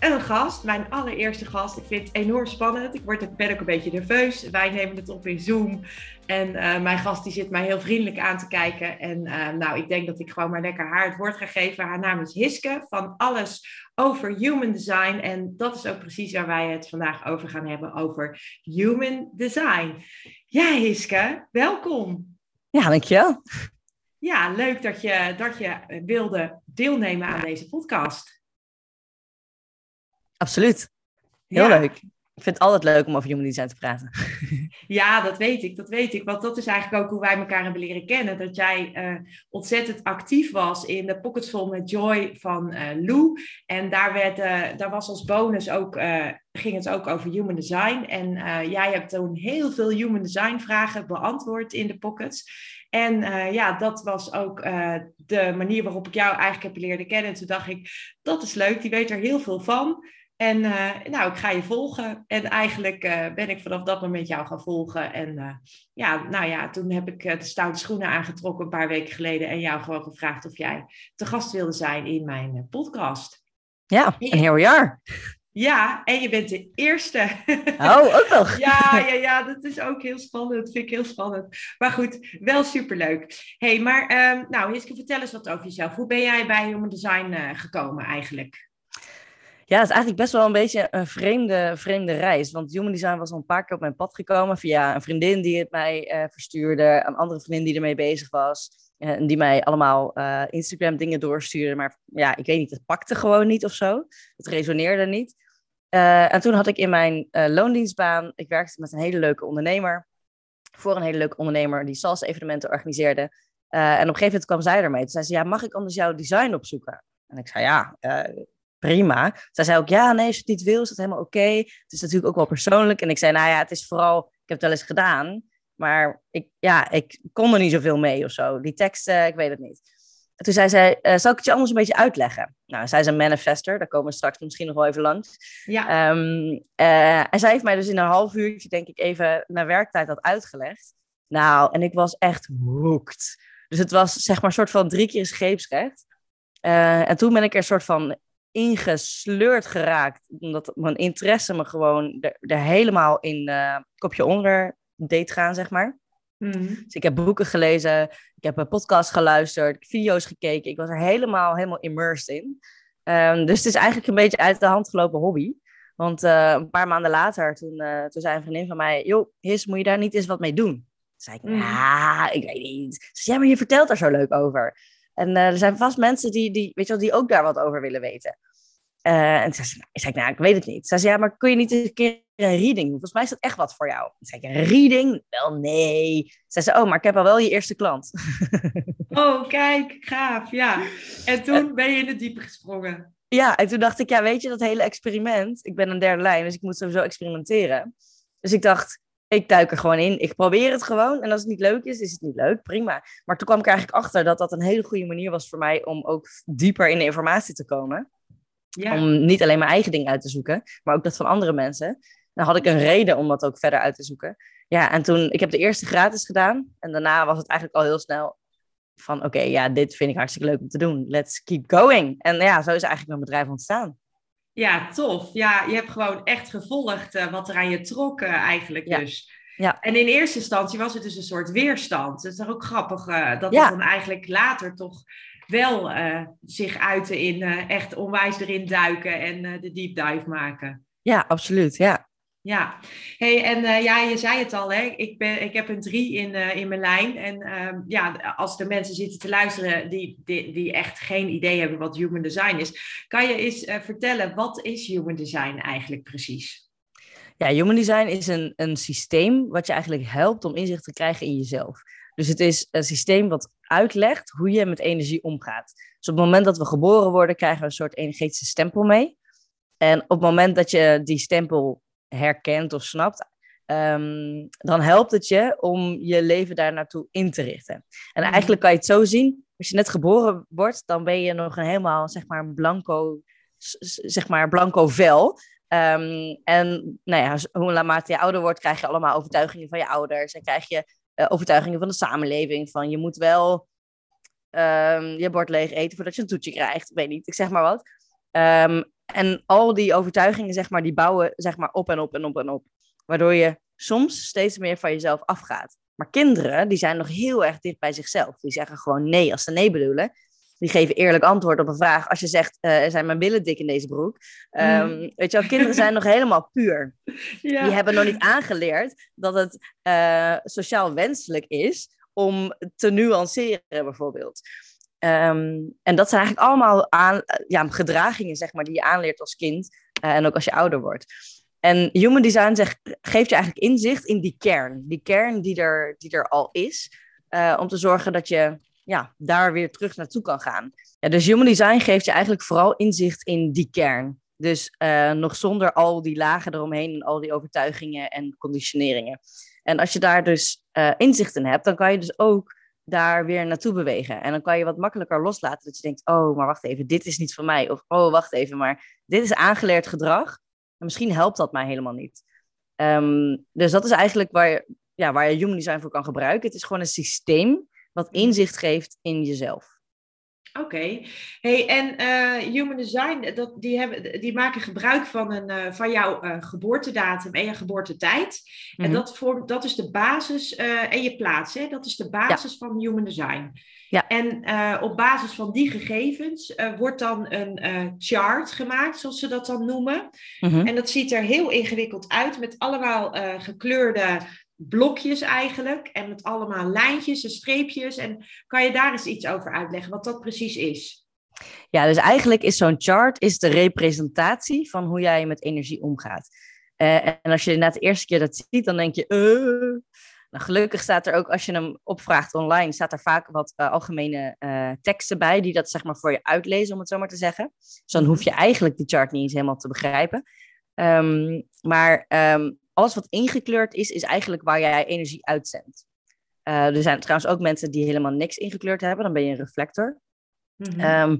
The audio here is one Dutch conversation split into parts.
een gast, mijn allereerste gast. Ik vind het enorm spannend. Ik word, ben ook een beetje nerveus. Wij nemen het op in Zoom. En uh, mijn gast die zit mij heel vriendelijk aan te kijken. En nou, ik denk dat ik gewoon maar lekker haar het woord ga geven. Haar naam is Hiske van Alles over Human Design. En dat is ook precies waar wij het vandaag over gaan hebben, over Human Design. Ja, Hiske, welkom. Ja, dankjewel. Ja, leuk dat je, dat je wilde deelnemen aan deze podcast. Absoluut. Heel leuk. Ik vind het altijd leuk om over human design te praten. Ja, dat weet ik, dat weet ik. Want dat is eigenlijk ook hoe wij elkaar hebben leren kennen. Dat jij uh, ontzettend actief was in de Pocketful met Joy van uh, Lou. En daar, werd, uh, daar was als bonus ook, ging het ook over human design. En jij hebt toen heel veel human design vragen beantwoord in de pockets. En ja, dat was ook de manier waarop ik jou eigenlijk heb leren kennen. En toen dacht ik, dat is leuk, die weet er heel veel van. En uh, nou, ik ga je volgen. En eigenlijk uh, ben ik vanaf dat moment jou gaan volgen. En uh, ja, nou ja, toen heb ik de stoute schoenen aangetrokken een paar weken geleden. En jou gewoon gevraagd of jij te gast wilde zijn in mijn podcast. Ja, en here we are. Ja, en je bent de eerste. Oh, ook nog. ja, ja, ja, dat is ook heel spannend. Dat vind ik heel spannend. Maar goed, wel superleuk. hey, maar um, nou, Hiske, vertel eens wat over jezelf. Hoe ben jij bij Human Design gekomen eigenlijk? Ja, het is eigenlijk best wel een beetje een vreemde, vreemde reis. Want Human Design was al een paar keer op mijn pad gekomen via een vriendin die het mij uh, verstuurde, een andere vriendin die ermee bezig was. Uh, en die mij allemaal uh, Instagram dingen doorstuurde. Maar ja, ik weet niet, het pakte gewoon niet of zo. Het resoneerde niet. en toen had ik in mijn loondienstbaan, ik werkte met een hele leuke ondernemer. Voor een hele leuke ondernemer die salsa-evenementen organiseerde. en op een gegeven moment kwam zij ermee. Toen zei ze, ja, mag ik anders jouw design opzoeken? En ik zei, ja, prima. Zij zei ook, ja, nee, als je het niet wil, is dat helemaal oké. Het is natuurlijk ook wel persoonlijk. En ik zei, nou ja, het is vooral, ik heb het wel eens gedaan, maar ik, ja, ik kon er niet zoveel mee of zo. Die teksten, ik weet het niet. En toen zei zij, uh, zal ik het je anders een beetje uitleggen? Nou, zij is een manifester, daar komen we straks misschien nog wel even langs. Ja. Um, uh, en zij heeft mij dus in een half uurtje, denk ik, even naar werktijd dat uitgelegd. Nou, en ik was echt hooked. Dus het was zeg maar een soort van drie keer scheepsrecht. Uh, en toen ben ik er een soort van ingesleurd geraakt. Omdat mijn interesse me gewoon er, er helemaal in uh, kopje onder deed gaan, zeg maar. Mm. Dus ik heb boeken gelezen, ik heb een podcast geluisterd, video's gekeken. Ik was er helemaal, helemaal immersed in. Um, dus het is eigenlijk een beetje uit de hand gelopen hobby. Want uh, een paar maanden later, toen, uh, toen zei een vriendin van mij... joh, His, moet je daar niet eens wat mee doen? Toen zei ik, mm. ja, ik weet niet. Ze zei, ja, maar je vertelt er zo leuk over. En uh, er zijn vast mensen die, die, weet je wel, die ook daar wat over willen weten. Uh, en toen zei, nou, zei ik, nou, ik weet het niet. Ze zei, ja, maar kun je niet een keer een reading doen? Volgens mij is dat echt wat voor jou. Toen zei ik, een reading? Wel, nee. Ze zei, oh, maar ik heb al wel je eerste klant. oh, kijk, gaaf, ja. En toen ben je in het diepe gesprongen. Ja, en toen dacht ik, ja, weet je, dat hele experiment. Ik ben een derde lijn, dus ik moet sowieso experimenteren. Dus ik dacht, ik duik er gewoon in. Ik probeer het gewoon. En als het niet leuk is, is het niet leuk. Prima. Maar toen kwam ik eigenlijk achter dat dat een hele goede manier was voor mij om ook dieper in de informatie te komen. Om niet alleen mijn eigen ding uit te zoeken, maar ook dat van andere mensen. Dan had ik een reden om dat ook verder uit te zoeken. Ja, en toen, ik heb de eerste gratis gedaan. En daarna was het eigenlijk al heel snel van, oké, ja, dit vind ik hartstikke leuk om te doen. Let's keep going. En ja, zo is eigenlijk mijn bedrijf ontstaan. Ja, tof. Ja, je hebt gewoon echt gevolgd uh, wat er aan je trok uh, eigenlijk ja. dus. Ja. En in eerste instantie was het dus een soort weerstand. Het is toch ook grappig uh, dat ja. het dan eigenlijk later toch wel zich uiten in echt onwijs erin duiken en de deep dive maken. Ja, absoluut. Ja. Ja, hey, en ja, je zei het al, hè? Ik, ben, ik heb een drie in, in mijn lijn. En ehm, ja, als er mensen zitten te luisteren die, die, die, echt geen idee hebben wat human design is, kan je eens vertellen, wat is human design eigenlijk precies? Ja, human design is een, een systeem wat je eigenlijk helpt om inzicht te krijgen in jezelf. Dus het is een systeem wat uitlegt hoe je met energie omgaat. Dus op het moment dat we geboren worden, krijgen we een soort energetische stempel mee. En op het moment dat je die stempel herkent of snapt, ehm, dan helpt het je om je leven daar naartoe in te richten. En Mhm. eigenlijk kan je het zo zien, als je net geboren wordt, dan ben je nog een helemaal, zeg maar, een blanco, zeg maar, blanco vel. Ehm, en nou ja, hoe naarmate je ouder wordt, krijg je allemaal overtuigingen van je ouders. En krijg je eh, overtuigingen van de samenleving. Van je moet wel ehm, je bord leeg eten voordat je een toetje krijgt. Ik weet niet, ik zeg maar wat. En al die overtuigingen, zeg maar, die bouwen zeg maar, op en op en op en op. Waardoor je soms steeds meer van jezelf afgaat. Maar kinderen, die zijn nog heel erg dicht bij zichzelf. Die zeggen gewoon nee als ze nee bedoelen. Die geven eerlijk antwoord op een vraag. Als je zegt, eh, zijn mijn billen dik in deze broek? Ehm, Weet je wel, kinderen zijn nog helemaal puur. Ja. Die hebben nog niet aangeleerd dat het eh, sociaal wenselijk is om te nuanceren, bijvoorbeeld. Ehm, en dat zijn eigenlijk allemaal aan, ja, gedragingen zeg maar, die je aanleert als kind eh, en ook als je ouder wordt. En Human Design zegt, geeft je eigenlijk inzicht in die kern. Die kern die er, die er al is. eh, om te zorgen dat je ja, daar weer terug naartoe kan gaan. Ja, dus Human Design geeft je eigenlijk vooral inzicht in die kern. Dus eh, nog zonder al die lagen eromheen en al die overtuigingen en conditioneringen. En als je daar dus eh, inzicht in hebt, dan kan je dus ook daar weer naartoe bewegen. En dan kan je wat makkelijker loslaten. Dat je denkt, oh, maar wacht even, dit is niet van mij. Of, oh, wacht even, maar dit is aangeleerd gedrag. En misschien helpt dat mij helemaal niet. Ehm, dus dat is eigenlijk waar je, ja, waar je Human Design voor kan gebruiken. Het is gewoon een systeem wat inzicht geeft in jezelf. Oké. Hey, en eh, Human Design, dat, die, hebben, die maken gebruik van, een, eh, van jouw eh, geboortedatum en je geboortetijd. En Mhm. dat, vormt, dat is de basis, eh, en je plaats, hè? dat is de basis van Human Design. Ja. En eh, op basis van die gegevens eh, wordt dan een eh, chart gemaakt, zoals ze dat dan noemen. Mhm. En dat ziet er heel ingewikkeld uit met allemaal eh, gekleurde blokjes eigenlijk. En met allemaal lijntjes en streepjes. En kan je daar eens iets over uitleggen, wat dat precies is? Ja, dus eigenlijk is zo'n chart is de representatie van hoe jij met energie omgaat. Eh, en als je inderdaad de eerste keer dat ziet, dan denk je... "Eh." Nou, gelukkig staat er ook, als je hem opvraagt online, staat er vaak wat eh, algemene teksten bij die dat zeg maar voor je uitlezen, om het zo maar te zeggen. Dus dan hoef je eigenlijk die chart niet eens helemaal te begrijpen. Ehm, maar ehm, alles wat ingekleurd is, is eigenlijk waar jij energie uitzendt. Eh, er zijn trouwens ook mensen die helemaal niks ingekleurd hebben, dan ben je een reflector. Mhm. Ehm,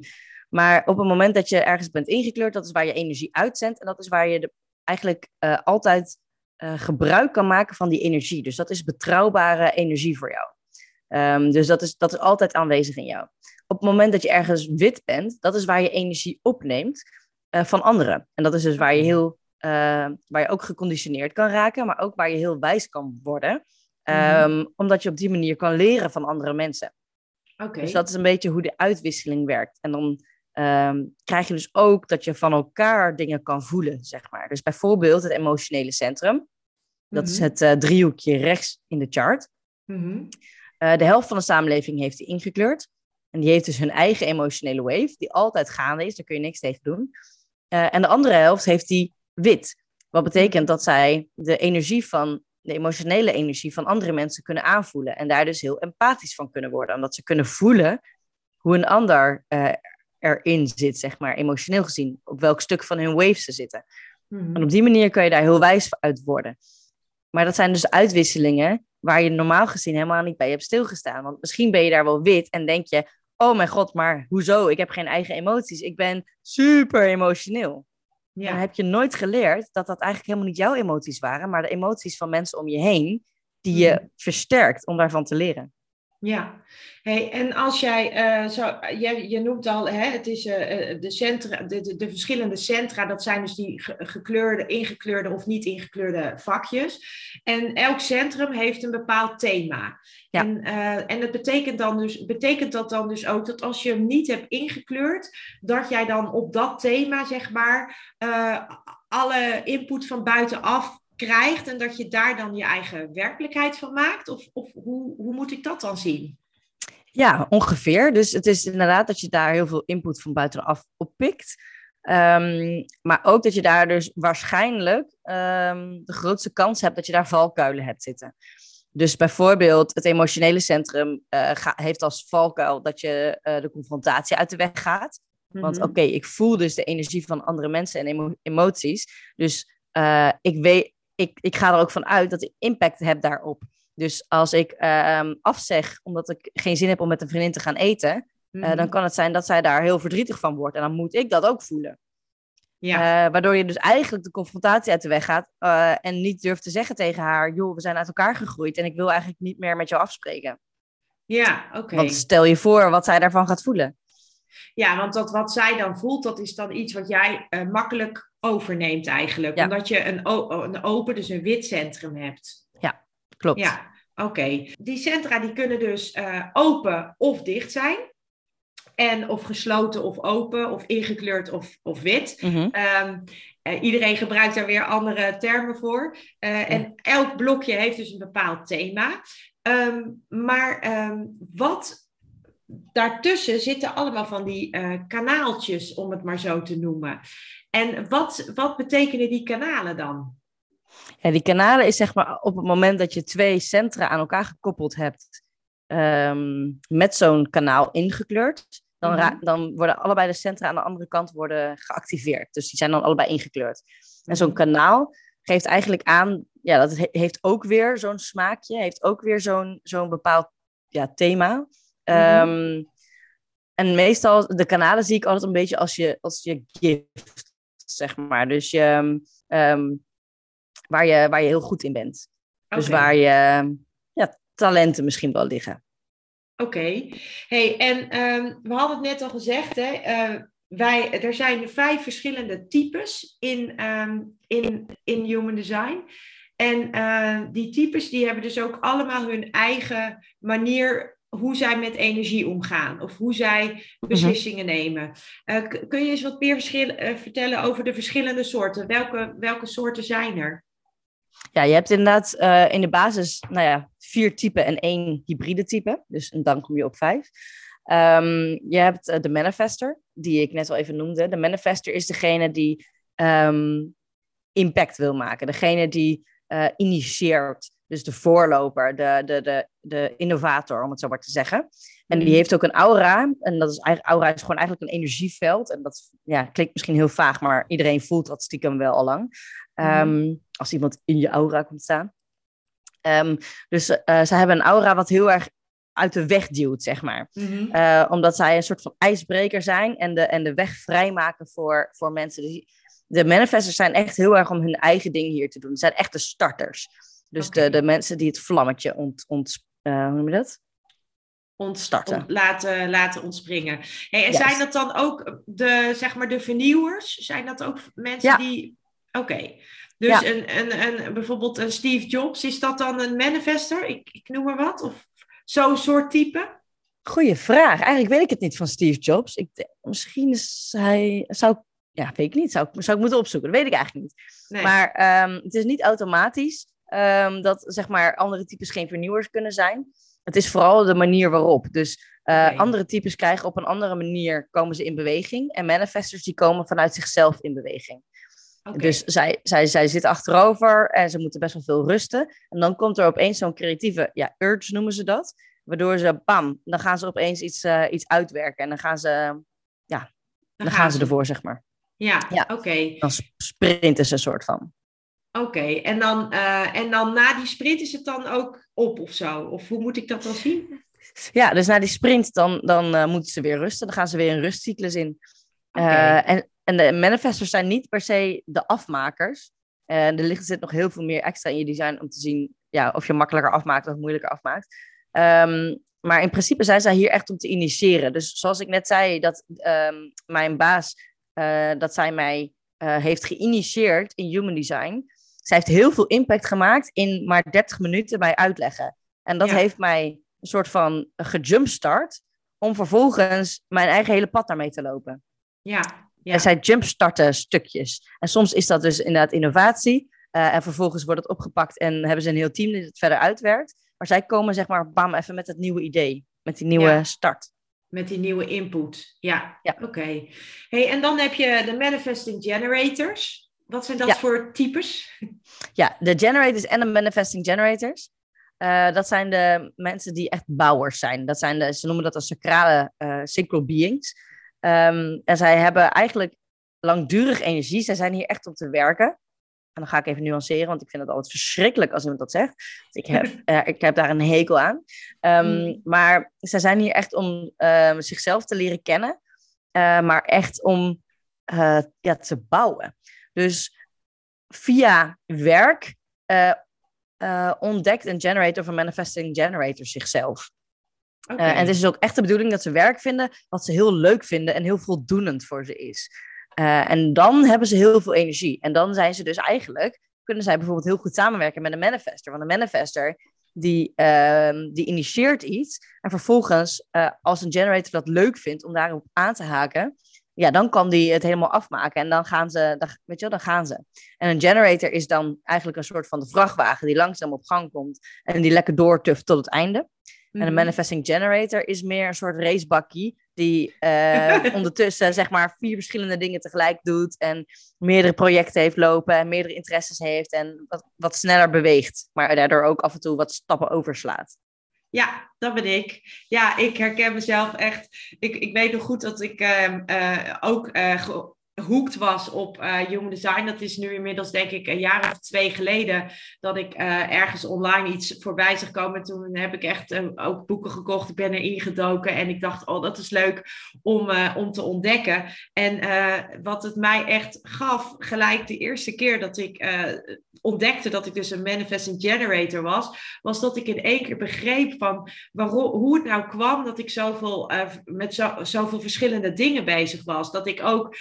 maar op het moment dat je ergens bent ingekleurd, dat is waar je energie uitzendt. En dat is waar je de, eigenlijk eh, altijd eh, gebruik kan maken van die energie. Dus dat is betrouwbare energie voor jou. Ehm, dus dat is, dat is altijd aanwezig in jou. Op het moment dat je ergens wit bent, dat is waar je energie opneemt van anderen. En dat is dus waar je, heel, eh, waar je ook geconditioneerd kan raken, maar ook waar je heel wijs kan worden. Ehm, Omdat je op die manier kan leren van andere mensen. Dus dat is een beetje hoe de uitwisseling werkt. En dan ehm, krijg je dus ook dat je van elkaar dingen kan voelen, zeg maar. Dus bijvoorbeeld het emotionele centrum. Dat is Mhm. het eh, driehoekje rechts in de chart. Mhm. Eh, de helft van de samenleving heeft die ingekleurd. En die heeft dus hun eigen emotionele wave, die altijd gaande is. Daar kun je niks tegen doen. Eh, en de andere helft heeft die wit. Wat betekent dat zij de energie van, de emotionele energie van andere mensen kunnen aanvoelen. En daar dus heel empathisch van kunnen worden. Omdat ze kunnen voelen hoe een ander eh, erin zit, zeg maar, emotioneel gezien. Op welk stuk van hun wave ze zitten. Mhm. En op die manier kan je daar heel wijs uit worden. Maar dat zijn dus uitwisselingen waar je normaal gezien helemaal niet bij hebt stilgestaan. Want misschien ben je daar wel wit en denk je: oh mijn god, maar hoezo? Ik heb geen eigen emoties. Ik ben super emotioneel. Ja. Dan heb je nooit geleerd dat dat eigenlijk helemaal niet jouw emoties waren, maar de emoties van mensen om je heen, die je Mhm. versterkt om daarvan te leren. Ja, hey, en als jij, eh, zo, je, je noemt al, hè, het is eh, eh, de, centra, de, de, de verschillende centra, dat zijn dus die ge- gekleurde, ingekleurde of niet ingekleurde vakjes. En elk centrum heeft een bepaald thema. Ja. En, eh, en dat betekent, dan dus, betekent dat dan dus ook dat als je hem niet hebt ingekleurd, dat jij dan op dat thema, zeg maar, eh, alle input van buitenaf krijgt en dat je daar dan je eigen werkelijkheid van maakt? Of, of hoe, hoe moet ik dat dan zien? Ja, ongeveer. Dus het is inderdaad dat je daar heel veel input van buitenaf oppikt. Ehm, maar ook dat je daar dus waarschijnlijk ehm, de grootste kans hebt dat je daar valkuilen hebt zitten. Dus bijvoorbeeld het emotionele centrum uh, heeft als valkuil dat je uh, de confrontatie uit de weg gaat. Want Mhm. oké, ik voel dus de energie van andere mensen en emo- emoties. Dus uh, ik, weet, ik, ik ga er ook van uit dat ik impact heb daarop. Dus als ik uh, afzeg omdat ik geen zin heb om met een vriendin te gaan eten, Mhm. uh, dan kan het zijn dat zij daar heel verdrietig van wordt. En dan moet ik dat ook voelen. ja. Uh, waardoor je dus eigenlijk de confrontatie uit de weg gaat uh, en niet durft te zeggen tegen haar: joh, we zijn uit elkaar gegroeid en ik wil eigenlijk niet meer met jou afspreken. ja, oké. Want stel je voor wat zij daarvan gaat voelen. Ja, want dat wat zij dan voelt, dat is dan iets wat jij makkelijk overneemt eigenlijk. Ja. Omdat je een, een open, dus een wit centrum hebt. Ja, klopt. Ja, oké. Die centra die kunnen dus uh, open of dicht zijn. En of gesloten of open, of ingekleurd of, of wit. Mm -hmm. um, uh, iedereen gebruikt daar weer andere termen voor. Uh, ja. En elk blokje heeft dus een bepaald thema. Um, maar um, wat daartussen zitten allemaal van die uh, kanaaltjes, om het maar zo te noemen. En wat, wat betekenen die kanalen dan? Ja, die kanalen is zeg maar op het moment dat je twee centra aan elkaar gekoppeld hebt, um, met zo'n kanaal ingekleurd, dan, mm -hmm. dan, worden allebei de centra aan de andere kant worden geactiveerd. Dus die zijn dan allebei ingekleurd. En zo'n kanaal geeft eigenlijk aan, ja, dat he heeft ook weer zo'n smaakje, heeft ook weer zo'n zo'n bepaald ja, thema. Mm -hmm. um, en meestal, de kanalen zie ik altijd een beetje als je, als je gift, zeg maar. Dus je, um, waar, je, waar je heel goed in bent. Okay. Dus waar je ja, talenten misschien wel liggen. Oké. Okay. Hey, en um, we hadden het net al gezegd, hè? Uh, wij, er zijn vijf verschillende types in, um, in, in Human Design. En uh, die types die hebben dus ook allemaal hun eigen manier hoe zij met energie omgaan of hoe zij beslissingen mm -hmm. nemen. Uh, kun je eens wat meer verschil, uh, vertellen over de verschillende soorten? Welke, welke soorten zijn er? Ja, je hebt inderdaad uh, in de basis nou ja, vier typen en één hybride type. Dus en dan kom je op vijf. Um, je hebt de manifester, die ik net al even noemde. De manifester is degene die um, impact wil maken. Degene die initieert. Dus de voorloper, de, de, de, de innovator, om het zo maar te zeggen. En die heeft ook een aura. En dat is eigenlijk, aura is gewoon eigenlijk een energieveld. En dat ja, klinkt misschien heel vaag, maar iedereen voelt dat stiekem wel al lang. Um, mm. Als iemand in je aura komt staan. Um, dus uh, ze hebben een aura wat heel erg uit de weg duwt, zeg maar. Mm -hmm. uh, omdat zij een soort van ijsbreker zijn en de, en de weg vrijmaken voor, voor mensen. Dus de manifestors zijn echt heel erg om hun eigen ding hier te doen. Ze zijn echt de starters. Dus okay. de, de mensen die het vlammetje ont, ont uh, hoe noem je dat? Ontstarten. Ont, laten, laten ontspringen. Hey, en yes. zijn dat dan ook de, zeg maar, de vernieuwers? Zijn dat ook mensen ja. die... Oké. Okay. Dus ja. een, een, een, bijvoorbeeld een Steve Jobs, is dat dan een manifester? Ik, ik noem maar wat. Of zo'n soort type? Goeie vraag. Eigenlijk weet ik het niet van Steve Jobs. Ik, misschien is hij... Zou, ja, weet ik niet. Zou, zou ik moeten opzoeken. Dat weet ik eigenlijk niet. Nee. Maar um, het is niet automatisch um, dat zeg maar, andere types geen vernieuwers kunnen zijn. Het is vooral de manier waarop. Dus uh, okay. andere types krijgen op een andere manier komen ze in beweging. En manifestors die komen vanuit zichzelf in beweging. Okay. Dus zij, zij, zij zitten achterover en ze moeten best wel veel rusten. En dan komt er opeens zo'n creatieve, ja, urge noemen ze dat. Waardoor ze, bam, dan gaan ze opeens iets, uh, iets uitwerken. En dan gaan ze, ja, dan, dan gaan, gaan ze ervoor, zeg maar. Ja, ja. oké. Okay. Dan sprinten ze een soort van. Oké, okay. en, dan, uh, en dan na die sprint is het dan ook op of zo? Of hoe moet ik dat dan zien? Ja, dus na die sprint dan, dan uh, moeten ze weer rusten. Dan gaan ze weer een rustcyclus in. Okay. Uh, en, en de manifestors zijn niet per se de afmakers. En er ligt, zit nog heel veel meer extra in je design om te zien ja, of je makkelijker afmaakt of moeilijker afmaakt. Um, maar in principe zijn zij hier echt om te initiëren. Dus zoals ik net zei, dat um, mijn baas, dat zij mij heeft geïnitieerd in human design. Zij heeft heel veel impact gemaakt in maar 30 minuten bij uitleggen. En dat ja. heeft mij een soort van gejumpstart om vervolgens mijn eigen hele pad daarmee te lopen. Ja, ja. En zij jumpstarten stukjes. En soms is dat dus inderdaad innovatie. Uh, en vervolgens wordt het opgepakt en hebben ze een heel team die het verder uitwerkt. Maar zij komen zeg maar bam even met het nieuwe idee. Met die nieuwe ja. start. Met die nieuwe input. Ja, Ja. oké. Hey, en dan heb je de manifesting generators. Wat zijn dat Ja. voor types? Ja, de generators en de manifesting generators. eh, dat zijn de mensen die echt bouwers zijn. Dat zijn de, ze noemen dat de sacrale eh synchro beings. Ehm, en zij hebben eigenlijk langdurig energie. Zij zijn hier echt om te werken. En dan ga ik even nuanceren, want ik vind het altijd verschrikkelijk als iemand dat zegt. Ik heb, eh, ik heb daar een hekel aan. Ehm, Mm. Maar zij zijn hier echt om ehm, zichzelf te leren kennen. maar echt om ja, te bouwen. Dus via werk eh, eh, ontdekt een generator of een manifesting generator zichzelf. Eh, en het is dus ook echt de bedoeling dat ze werk vinden wat ze heel leuk vinden en heel voldoenend voor ze is. En dan hebben ze heel veel energie. En dan zijn ze dus eigenlijk, kunnen zij bijvoorbeeld heel goed samenwerken met een manifester. Want een manifester, die, ehm, die initieert iets. En vervolgens, als een generator dat leuk vindt om daarop aan te haken, ja, dan kan die het helemaal afmaken. En dan gaan ze, dan, weet je wel, dan gaan ze. En een generator is dan eigenlijk een soort van de vrachtwagen die langzaam op gang komt en die lekker doortuft tot het einde. En een Mhm. manifesting generator is meer een soort racebakkie die eh, ondertussen zeg maar vier verschillende dingen tegelijk doet en meerdere projecten heeft lopen en meerdere interesses heeft en wat, wat sneller beweegt, maar daardoor ook af en toe wat stappen overslaat. Ja, dat ben ik. Ja, ik herken mezelf echt. Ik, ik weet nog goed dat ik ehm, eh, ook eh, gehoekt was op eh, Human Design. Dat is nu inmiddels denk ik een jaar of twee geleden dat ik eh, ergens online iets voorbij zag komen. Toen heb ik echt eh, ook boeken gekocht. Ik ben erin gedoken en ik dacht, oh dat is leuk om, om te ontdekken. En wat het mij echt gaf, gelijk de eerste keer dat ik ontdekte dat ik dus een manifesting generator was, was dat ik in één keer begreep van waarom, hoe het nou kwam dat ik zoveel, met zo, zoveel verschillende dingen bezig was. Dat ik ook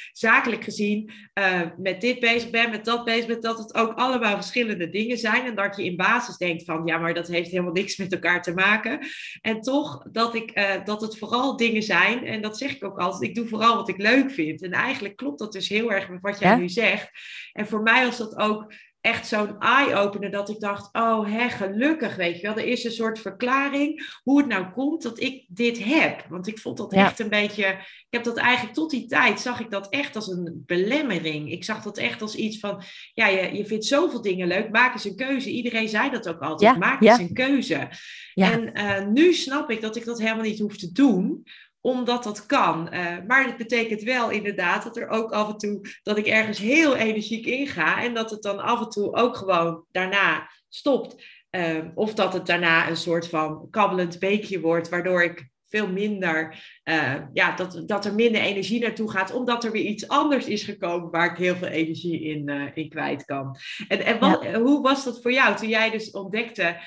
zakelijk gezien eh, met dit bezig ben, met dat bezig ben, dat het ook allemaal verschillende dingen zijn. En dat je in basis denkt van ja, maar dat heeft helemaal niks met elkaar te maken. En toch dat, ik, eh, dat het vooral dingen zijn, en dat zeg ik ook altijd, ik doe vooral wat ik leuk vind. En eigenlijk klopt dat dus heel erg met wat jij Ja? nu zegt. En voor mij was dat ook echt zo'n eye-opener dat ik dacht, oh hè, gelukkig, weet je wel. Er is een soort verklaring hoe het nou komt dat ik dit heb. Want ik vond dat Ja. echt een beetje, ik heb dat eigenlijk tot die tijd, zag ik dat echt als een belemmering. Ik zag dat echt als iets van, ja, je, je vindt zoveel dingen leuk, maak eens een keuze. Iedereen zei dat ook altijd, Ja, maak ja. eens een keuze. En eh, nu snap ik dat ik dat helemaal niet hoef te doen omdat dat kan. Eh, maar het betekent wel inderdaad dat er ook af en toe dat ik ergens heel energiek inga en dat het dan af en toe ook gewoon daarna stopt. Eh, of dat het daarna een soort van kabbelend beekje wordt, waardoor ik veel minder, eh, ja, dat, dat er minder energie naartoe gaat, omdat er weer iets anders is gekomen waar ik heel veel energie in, in kwijt kan. En, en wat, hoe was dat voor jou toen jij dus ontdekte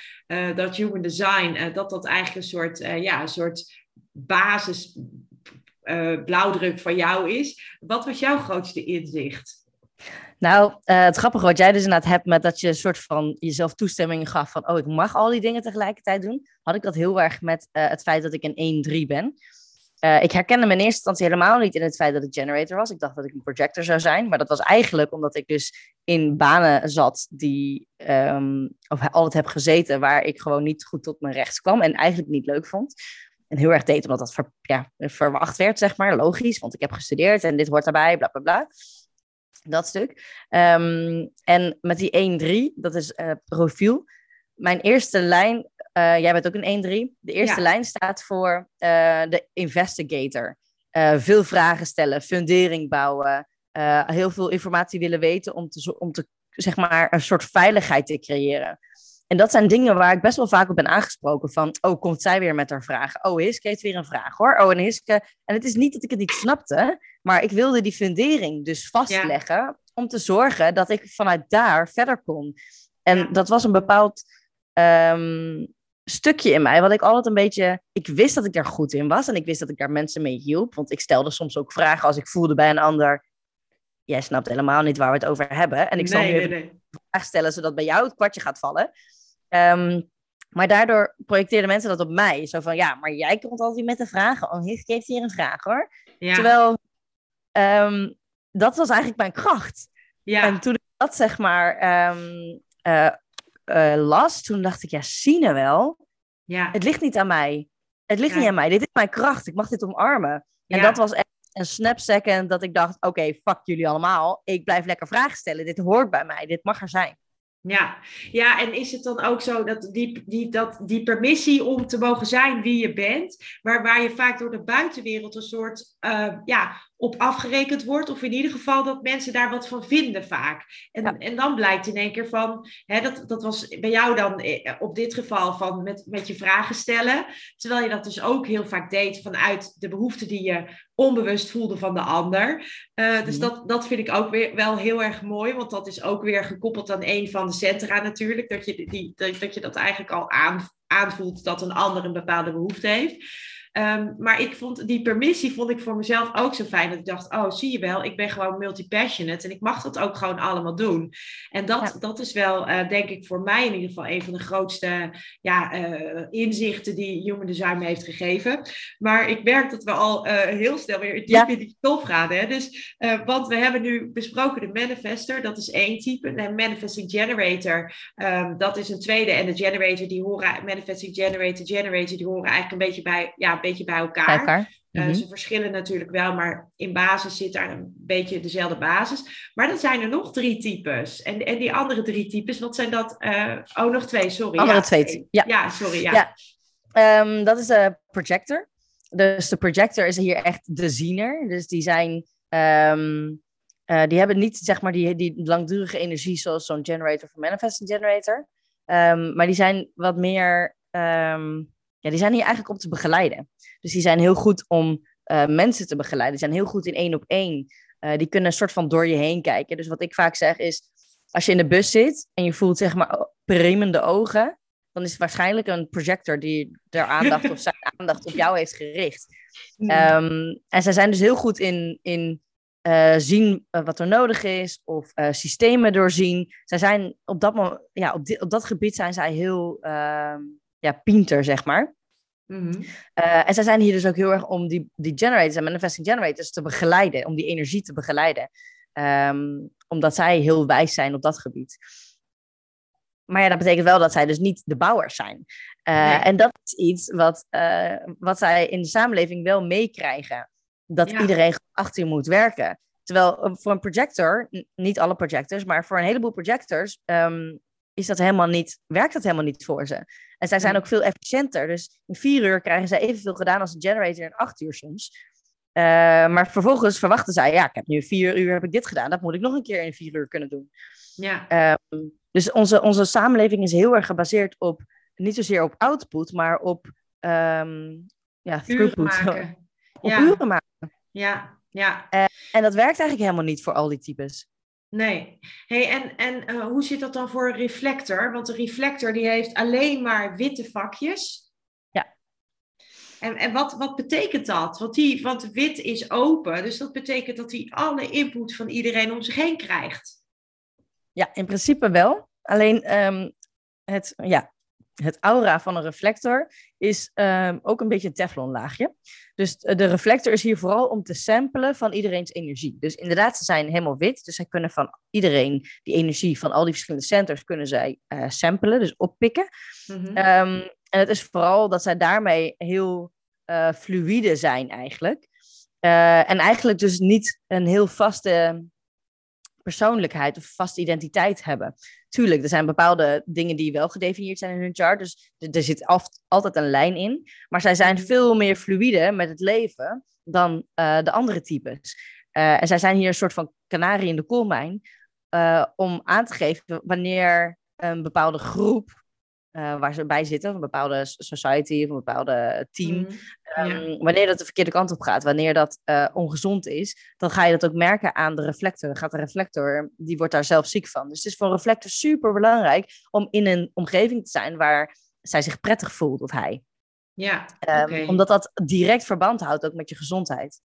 dat human design, dat dat eigenlijk een soort, ja, een soort basis eh, blauwdruk van jou is. Wat was jouw grootste inzicht? Nou, eh, het grappige wat jij dus inderdaad hebt met dat je een soort van jezelf toestemming gaf van, oh, ik mag al die dingen tegelijkertijd doen, had ik dat heel erg met eh, het feit dat ik een 1-3 ben. Ik herkende me in eerste instantie helemaal niet in het feit dat ik generator was. Ik dacht dat ik een projector zou zijn, maar dat was eigenlijk omdat ik dus in banen zat die, ehm, of altijd heb gezeten, waar ik gewoon niet goed tot mijn rechts kwam en eigenlijk niet leuk vond. En heel erg deed omdat dat ver- ja, verwacht werd, zeg maar, logisch, want ik heb gestudeerd en dit hoort daarbij, bla bla bla. Dat stuk. Ehm, en met die 1-3, dat is eh, profiel. Mijn eerste lijn, eh, jij bent ook een 1-3. De eerste Ja. lijn staat voor eh, de investigator. Veel vragen stellen, fundering bouwen, heel veel informatie willen weten om te, om te, zeg maar, een soort veiligheid te creëren. En dat zijn dingen waar ik best wel vaak op ben aangesproken van, oh, komt zij weer met haar vragen? Oh, Hiske heeft weer een vraag hoor. Oh, en Hiske... En het is niet dat ik het niet snapte, maar ik wilde die fundering dus vastleggen om te zorgen dat ik vanuit daar verder kon. En Ja. dat was een bepaald ehm, stukje in mij, wat ik altijd een beetje... Ik wist dat ik daar goed in was en ik wist dat ik daar mensen mee hielp, want ik stelde soms ook vragen als ik voelde bij een ander... Jij snapt helemaal niet waar we het over hebben. En ik zal nu even nee. vraag stellen, zodat bij jou het kwartje gaat vallen. Ehm, maar daardoor projecteerden mensen dat op mij. Zo van, ja, maar jij komt altijd met de vragen. Oh, hier geeft hier een vraag hoor. Ja, Terwijl, ehm, dat was eigenlijk mijn kracht. ja. En toen ik dat zeg maar ehm, eh, eh, las, toen dacht ik, ja, je wel. ja. Het ligt niet aan mij. het ligt niet aan mij. Dit is mijn kracht. Ik mag dit omarmen. En dat was echt een snap second dat ik dacht, oké, fuck jullie allemaal. Ik blijf lekker vragen stellen. Dit hoort bij mij. Dit mag er zijn. Ja. ja, en is het dan ook zo dat die, die, dat die permissie om te mogen zijn wie je bent, waar, waar je vaak door de buitenwereld een soort uh, ja, op afgerekend wordt. Of in ieder geval dat mensen daar wat van vinden vaak. En, en dan blijkt in één keer van, hè, dat, dat was bij jou dan eh, op dit geval van met, met je vragen stellen. Terwijl je dat dus ook heel vaak deed vanuit de behoefte die je onbewust voelde van de ander. Uh, dus mhm. dat, dat vind ik ook weer wel heel erg mooi. Want dat is ook weer gekoppeld aan een van de centra natuurlijk. Dat je, die, dat, dat, je dat eigenlijk al aan, aanvoelt dat een ander een bepaalde behoefte heeft. Ehm, maar ik vond die permissie vond ik voor mezelf ook zo fijn. Dat ik dacht, oh, zie je wel, ik ben gewoon multi-passionate en ik mag dat ook gewoon allemaal doen. En dat, dat is wel, eh, denk ik, voor mij in ieder geval een van de grootste ja, uh, inzichten die Human Design me heeft gegeven. Maar ik merk dat we al uh, heel snel weer diep in die stof gaan. Hè? Dus, want we hebben nu besproken de manifester, dat is één type. De manifesting generator, um, dat is een tweede. En de generator, die horen, manifesting generator, generator, die horen eigenlijk een beetje bij, ja, beetje bij elkaar. Eh, mhm. Ze verschillen natuurlijk wel, maar in basis zit daar een beetje dezelfde basis. Maar dan zijn er nog drie types. En, en die andere drie types, wat zijn dat? Uh, oh, nog twee, sorry. Andere ja, twee. Ja. ja, sorry. Ja. ja. Ehm, dat is de projector. Dus de projector is hier echt de ziener. Dus die zijn... Ehm, eh, die hebben niet zeg maar die, die langdurige energie zoals zo'n generator of manifesting generator. Um, maar die zijn wat meer ja, die zijn hier eigenlijk om te begeleiden. Dus die zijn heel goed om uh, mensen te begeleiden. Die zijn heel goed in één op één. Uh, die kunnen een soort van door je heen kijken. Dus wat ik vaak zeg is, als je in de bus zit en je voelt zeg maar priemende ogen, dan is het waarschijnlijk een projector die er aandacht of zijn aandacht op jou heeft gericht. Um, en zij zijn dus heel goed in, in uh, zien wat er nodig is of systemen doorzien. Zij zijn op dat, ja, op, op dat gebied zijn zij heel ehm, ja, pinter, zeg maar. Mhm. Eh, en zij zijn hier dus ook heel erg om die, die generators en manifesting generators te begeleiden, om die energie te begeleiden. Ehm, omdat zij heel wijs zijn op dat gebied. Maar ja, dat betekent wel dat zij dus niet de bouwers zijn. Uh, En dat is iets wat, uh, wat zij in de samenleving wel meekrijgen. Dat iedereen achter je moet werken. Terwijl voor een projector, niet alle projectors, maar voor een heleboel projectors um, is dat helemaal niet, werkt dat helemaal niet voor ze. En zij zijn ook veel efficiënter. Dus in vier uur krijgen zij evenveel gedaan als een generator in acht uur soms. Uh, maar vervolgens verwachten zij, ja, ik heb nu vier uur heb ik dit gedaan, dat moet ik nog een keer in vier uur kunnen doen. Ja. Uh, dus onze, onze samenleving is heel erg gebaseerd op, niet zozeer op output, maar op, um, ja, throughput. Maken. op ja. uren maken. Ja, ja. Uh, en dat werkt eigenlijk helemaal niet voor al die types. Nee. Hey, en en uh, hoe zit dat dan voor een reflector? Want een reflector die heeft alleen maar witte vakjes. Ja. En, en wat, wat betekent dat? Want, die, want wit is open, dus dat betekent dat hij alle input van iedereen om zich heen krijgt. Ja, in principe wel. Alleen um, het, ja, het aura van een reflector is um, ook een beetje een teflonlaagje. Dus de reflector is hier vooral om te samplen van iedereen's energie. Dus inderdaad, ze zijn helemaal wit. Dus zij kunnen van iedereen die energie van al die verschillende centers kunnen zij uh, samplen, dus oppikken. Mm -hmm. um, en het is vooral dat zij daarmee heel uh, fluïde zijn eigenlijk. Uh, en eigenlijk dus niet een heel vaste persoonlijkheid of vaste identiteit hebben. Tuurlijk, er zijn bepaalde dingen die wel gedefinieerd zijn in hun chart. Dus er zit altijd een lijn in. Maar zij zijn mhm. veel meer fluïde met het leven dan uh, de andere types. Uh, en zij zijn hier een soort van kanarie in de koolmijn. Uh, om aan te geven wanneer een bepaalde groep uh, waar ze bij zitten, of een bepaalde society of een bepaalde team. Mm, um, Wanneer dat de verkeerde kant op gaat, wanneer dat uh, ongezond is, dan ga je dat ook merken aan de reflector. Gaat de reflector, die wordt daar zelf ziek van. Dus het is voor een reflector super belangrijk om in een omgeving te zijn waar zij zich prettig voelt of hij. Ja, um, omdat dat direct verband houdt ook met je gezondheid.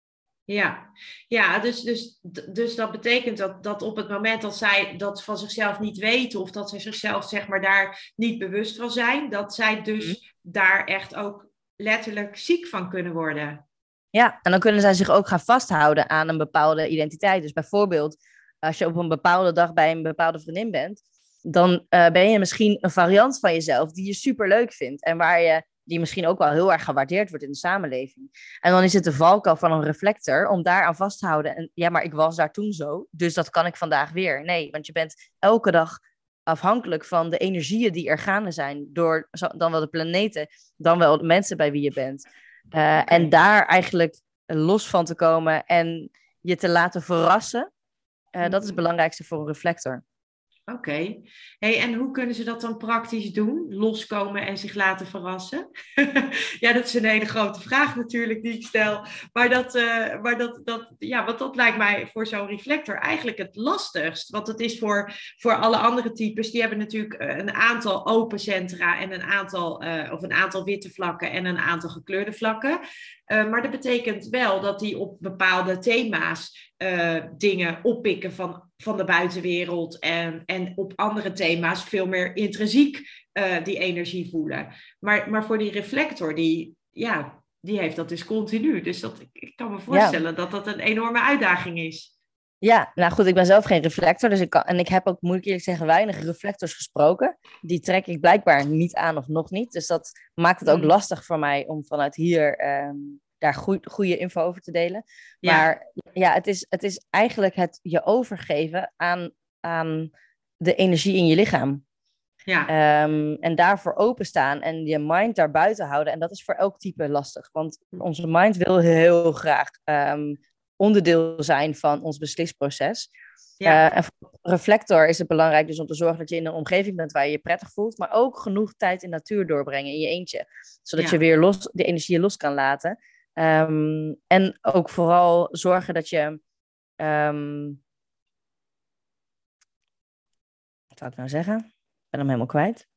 Ja, ja dus, dus, dus dat betekent dat, dat op het moment dat zij dat van zichzelf niet weten of dat zij zichzelf zeg maar daar niet bewust van zijn, dat zij dus mhm. daar echt ook letterlijk ziek van kunnen worden. Ja, en dan kunnen zij zich ook gaan vasthouden aan een bepaalde identiteit. Dus bijvoorbeeld, als je op een bepaalde dag bij een bepaalde vriendin bent, dan uh, ben je misschien een variant van jezelf die je super leuk vindt en waar je die misschien ook wel heel erg gewaardeerd wordt in de samenleving. En dan is het de valkuil van een reflector om daar aan vast te houden. En ja, maar ik was daar toen zo, dus dat kan ik vandaag weer. Nee, want je bent elke dag afhankelijk van de energieën die er gaande zijn door dan wel de planeten, dan wel de mensen bij wie je bent. Uh, En daar eigenlijk los van te komen en je te laten verrassen, uh, dat is het mhm. belangrijkste voor een reflector. Oké. Hey, en hoe kunnen ze dat dan praktisch doen? Loskomen en zich laten verrassen? ja, dat is een hele grote vraag natuurlijk die ik stel. Maar dat, uh, maar dat, dat, ja, want dat lijkt mij voor zo'n reflector eigenlijk het lastigst. Want het is voor, voor alle andere types, die hebben natuurlijk eh, een aantal open centra en een aantal, uh, of een aantal witte vlakken en een aantal gekleurde vlakken. Uh, maar dat betekent wel dat die op bepaalde thema's dingen oppikken van van de buitenwereld en, en op andere thema's veel meer intrinsiek uh, die energie voelen. Maar, maar voor die reflector, die, ja, die heeft dat dus continu. Dus dat, ik kan me voorstellen dat dat een enorme uitdaging is. Ja, nou goed, ik ben zelf geen reflector. Dus ik kan, en ik heb ook, moet ik eerlijk zeggen, weinig reflectors gesproken. Die trek ik blijkbaar niet aan of nog niet. Dus dat maakt het ook hmm. lastig voor mij om vanuit hier um, daar goede info over te delen. Maar ja, het, is, het is eigenlijk het je overgeven aan, aan de energie in je lichaam. Ja. Ehm, en daarvoor openstaan en je mind daar buiten houden. En dat is voor elk type lastig. Want onze mind wil heel graag um, onderdeel zijn van ons beslisproces. Ja. Uh, en voor reflector is het belangrijk dus om te zorgen dat je in een omgeving bent waar je je prettig voelt, maar ook genoeg tijd in natuur doorbrengen in je eentje. Zodat je weer los, de energie los kan laten. Um, en ook vooral zorgen dat je. Um, wat zou ik nou zeggen? Ik ben hem helemaal kwijt.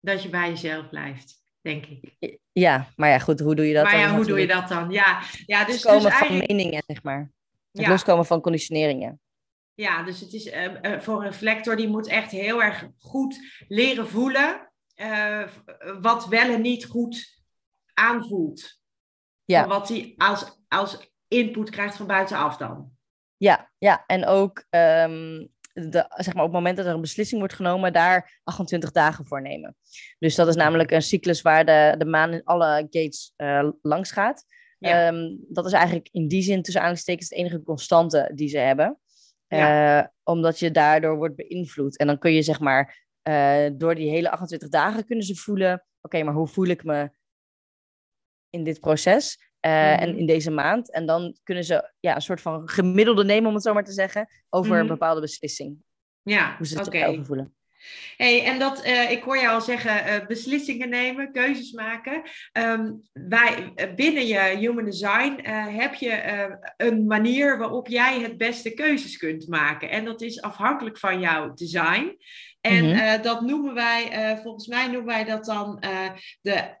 Dat je bij jezelf blijft, denk ik. Ja, maar ja, goed, hoe doe je dat maar dan? ja, hoe doe je dat dan? Ja, ja dus, loskomen dus eigenlijk... van meningen, zeg maar. Het loskomen van conditioneringen. Ja, dus het is uh, voor een reflector, die moet echt heel erg goed leren voelen uh, wat wel en niet goed aanvoelt. Ja. Wat hij als, als input krijgt van buitenaf dan. Ja, ja. en ook um, de, zeg maar op het moment dat er een beslissing wordt genomen, daar 28 dagen voor nemen. Dus dat is namelijk een cyclus waar de, de maan in alle gates uh, langs gaat. Ja. Um, dat is eigenlijk in die zin tussen aanhalingstekens de enige constante die ze hebben. Ja. Uh, omdat je daardoor wordt beïnvloed. En dan kun je zeg maar uh, door die hele 28 dagen kunnen ze voelen, oké, maar hoe voel ik me in dit proces uh, en mhm. in deze maand. En dan kunnen ze ja, een soort van gemiddelde nemen, om het zo maar te zeggen, over een mhm. bepaalde beslissing. Ja, hoe ze zich okay. voelen. Hey, en dat, uh, ik hoor jou al zeggen, uh, beslissingen nemen, keuzes maken. Um, wij, binnen je Human Design heb je een manier waarop jij het beste keuzes kunt maken. En dat is afhankelijk van jouw design. En mm -hmm. dat noemen wij, volgens mij noemen wij dat dan de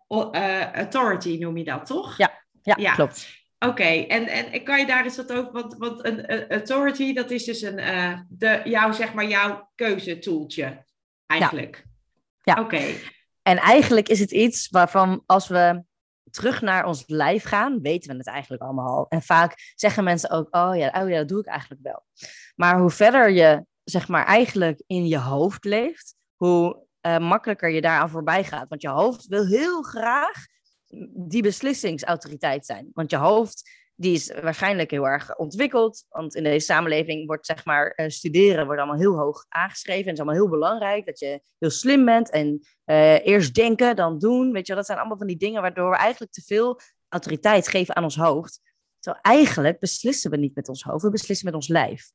authority, noem je dat toch? Ja, ja, klopt. Oké, en, en kan je daar eens wat over, want, want een, authority, dat is dus een, de, jouw, zeg maar, jouw keuzetoeltje eigenlijk. Ja. ja. Oké. En eigenlijk is het iets waarvan als we terug naar ons lijf gaan, weten we het eigenlijk allemaal al. En vaak zeggen mensen ook, oh ja, oh ja, dat doe ik eigenlijk wel. Maar hoe verder je, zeg maar, eigenlijk in je hoofd leeft, hoe uh, makkelijker je daaraan voorbij gaat. Want je hoofd wil heel graag die beslissingsautoriteit zijn. Want je hoofd die is waarschijnlijk heel erg ontwikkeld. Want in deze samenleving wordt zeg maar uh, studeren wordt allemaal heel hoog aangeschreven. En is allemaal heel belangrijk dat je heel slim bent. En uh, eerst denken, dan doen. Weet je, dat zijn allemaal van die dingen waardoor we eigenlijk te veel autoriteit geven aan ons hoofd. Terwijl eigenlijk beslissen we niet met ons hoofd, we beslissen met ons lijf.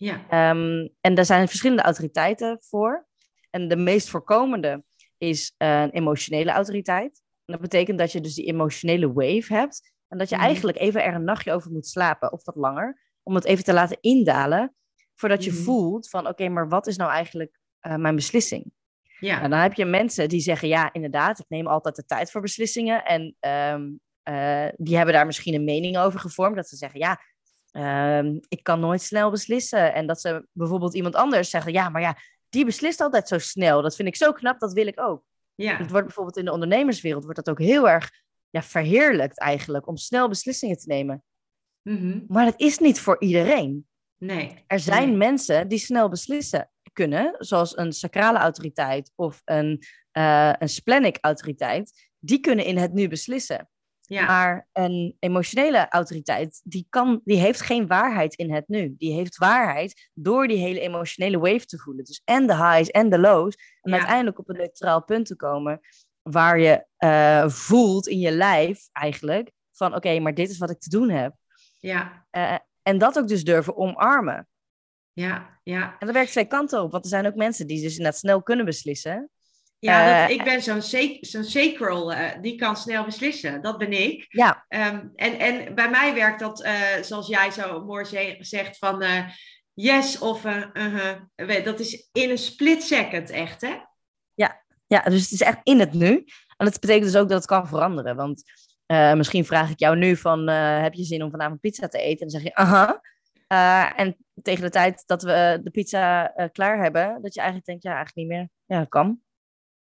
Ja. Um, en daar zijn verschillende autoriteiten voor. En de meest voorkomende is uh, een emotionele autoriteit. En dat betekent dat je dus die emotionele wave hebt. En dat je mhm. eigenlijk even er een nachtje over moet slapen, of wat langer, om het even te laten indalen, voordat je mhm. voelt van, oké, maar wat is nou eigenlijk uh, mijn beslissing? Ja. En dan heb je mensen die zeggen, ja, inderdaad, ik neem altijd de tijd voor beslissingen. En um, uh, die hebben daar misschien een mening over gevormd, dat ze zeggen, ja, um, ik kan nooit snel beslissen. En dat ze bijvoorbeeld iemand anders zeggen, ja, maar ja, die beslist altijd zo snel. Dat vind ik zo knap, dat wil ik ook. Ja. Het wordt bijvoorbeeld in de ondernemerswereld wordt dat ook heel erg ja, verheerlijkt eigenlijk om snel beslissingen te nemen. Mm -hmm. Maar dat is niet voor iedereen. Nee. Er zijn mensen die snel beslissen, kunnen, zoals een sacrale autoriteit of een, uh, een splenic autoriteit, die kunnen in het nu beslissen. Ja. Maar een emotionele autoriteit, die, kan, die heeft geen waarheid in het nu. Die heeft waarheid door die hele emotionele wave te voelen. Dus en de highs en de lows. En uiteindelijk op een neutraal punt te komen waar je uh, voelt in je lijf eigenlijk van oké, maar dit is wat ik te doen heb. Ja. Uh, en dat ook dus durven omarmen. Ja, ja. En dat werkt twee kanten op, want er zijn ook mensen die dus inderdaad snel kunnen beslissen. Ja, dat, ik ben zo'n zo'n sacral, uh, die kan snel beslissen. Dat ben ik. Ja. Um, en, en bij mij werkt dat, uh, zoals jij zo mooi zegt, van uh, yes of -huh. dat is in een split second echt, hè? Ja. ja, dus het is echt in het nu. En dat betekent dus ook dat het kan veranderen. Want misschien vraag ik jou nu van, heb je zin om vanavond pizza te eten? En dan zeg je, aha. en tegen de tijd dat we de pizza klaar hebben, dat je eigenlijk denkt, ja, eigenlijk niet meer. Ja, kan.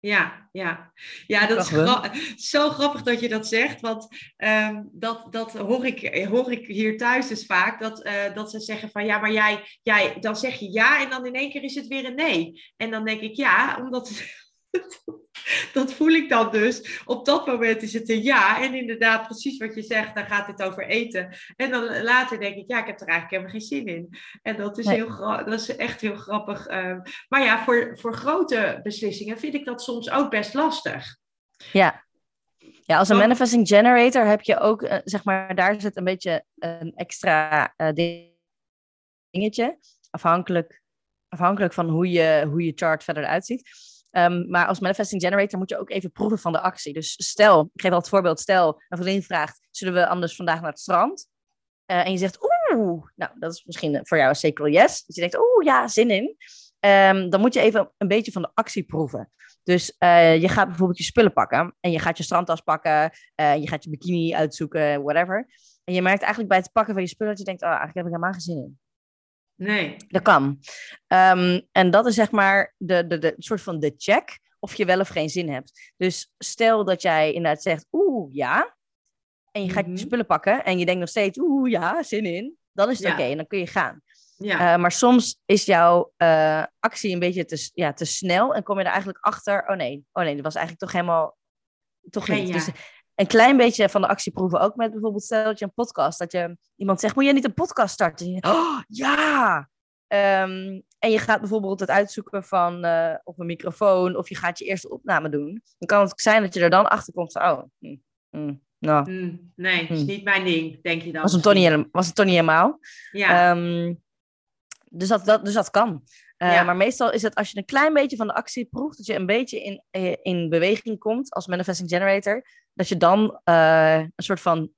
Ja, ja. ja dat is gra zo grappig dat je dat zegt. Want um, dat, dat hoor, ik, hoor ik hier thuis dus vaak. Dat, uh, dat ze zeggen van ja, maar jij, jij, dan zeg je ja en dan in één keer is het weer een nee. En dan denk ik ja, omdat dat voel ik dan dus. Op dat moment is het een ja. En inderdaad, precies wat je zegt, dan gaat het over eten. En dan later denk ik, ja, ik heb er eigenlijk helemaal geen zin in. En dat is, heel dat is echt heel grappig. Ehm. maar ja, voor, voor grote beslissingen vind ik dat soms ook best lastig. Ja. Ja, als een manifesting generator heb je ook, uh, zeg maar, daar zit een beetje een extra uh, dingetje. Afhankelijk, afhankelijk van hoe je, hoe je chart verder eruit ziet. Um, maar als manifesting generator moet je ook even proeven van de actie. Dus stel, ik geef al het voorbeeld, stel, een vriendin vraagt, zullen we anders vandaag naar het strand? Uh, en je zegt, oeh, nou, dat is misschien voor jou een zeker yes. Dus je denkt, oeh, ja, zin in. Um, dan moet je even een beetje van de actie proeven. Dus uh, je gaat bijvoorbeeld je spullen pakken en je gaat je strandtas pakken, uh, je gaat je bikini uitzoeken, whatever. En je merkt eigenlijk bij het pakken van je spullen dat je denkt, oh, eigenlijk heb ik helemaal geen zin in. Nee. Dat kan. Um, en dat is zeg maar de, de, de soort van de check of je wel of geen zin hebt. Dus stel dat jij inderdaad zegt, oeh, ja. En je gaat mm -hmm. je spullen pakken en je denkt nog steeds, oeh, ja, zin in. Dan is het ja. oké okay, en dan kun je gaan. Ja. Uh, maar soms is jouw uh, actie een beetje te, ja, te snel en kom je er eigenlijk achter, oh nee, oh nee, dat was eigenlijk toch helemaal, toch Geen niet. ja. Dus een klein beetje van de actie proeven. Ook met bijvoorbeeld, stel dat je een podcast, dat je iemand zegt, moet je niet een podcast starten? Je, oh, ja! Um, en je gaat bijvoorbeeld het uitzoeken van uh, op een microfoon, of je gaat je eerste opname doen. Dan kan het zijn dat je er dan achter komt van, oh, hm, hm, nou. Mm, nee, is niet mijn ding, denk je dan. Was het toch niet, was het toch niet helemaal? Ja. Um, dus, dat, dat, dus dat kan. Uh, Ja. Maar meestal is het als je een klein beetje van de actie proeft, dat je een beetje in, eh, in beweging komt als manifesting generator, dat je dan uh, een soort van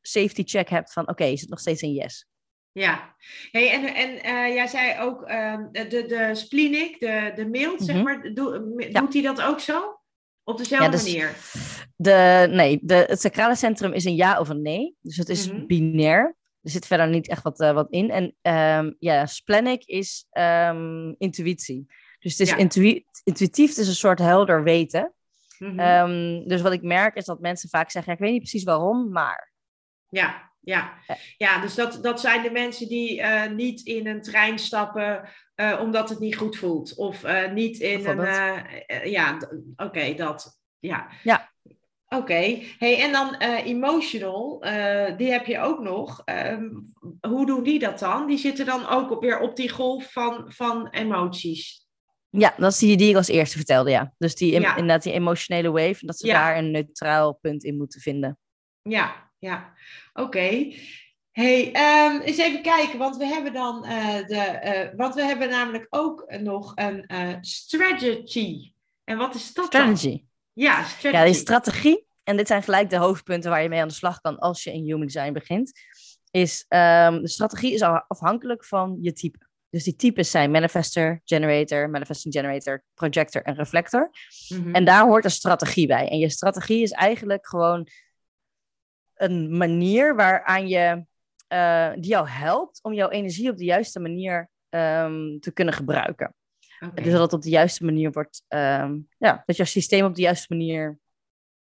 safety check hebt van oké, is het nog steeds een yes? Ja, hey, en, en uh, jij zei ook uh, de, de splenic, de, de mild, zeg Mhm. maar, Ja. doet hij dat ook zo? Op dezelfde Ja, dus- manier? De, nee, de, het sacrale centrum is een ja of een nee. Dus het is Mhm. binair. Er zit verder niet echt wat, eh, wat in. En ehm, ja, splenic is ehm, intuïtie. Dus het is Ja. intuïtief, het is een soort helder weten. Mhm. Ehm, dus wat ik merk is dat mensen vaak zeggen, ja, ik weet niet precies waarom, maar... Ja, ja. Ja. dus dat, dat zijn de mensen die eh, niet in een trein stappen eh, omdat het niet goed voelt. Of niet in een... Ja, oké, dat. Ja. Ja. Oké. Hey, en dan eh, emotional, eh, die heb je ook nog. Ehm, hoe doen die dat dan? Die zitten dan ook op, weer op die golf van, van emoties. Ja, dat is die die ik als eerste vertelde, ja. Dus die, Ja. inderdaad die emotionele wave, en dat ze Ja. daar een neutraal punt in moeten vinden. Ja, ja. Oké. Hey, ehm, eens even kijken, want we hebben dan eh, de, want we hebben namelijk ook nog een strategy. En wat is dat dan? Strategy. Ja, strategy. Ja, die strategie, en dit zijn gelijk de hoofdpunten waar je mee aan de slag kan als je in human design begint, is ehm, de strategie is afhankelijk van je type. Dus die types zijn manifester, generator, manifesting generator, projector en reflector. Mhm. En daar hoort een strategie bij. En je strategie is eigenlijk gewoon een manier waaraan je, eh, die jou helpt om jouw energie op de juiste manier ehm, te kunnen gebruiken. Dus dat het op de juiste manier wordt, ehm, ja, dat jouw systeem op de juiste manier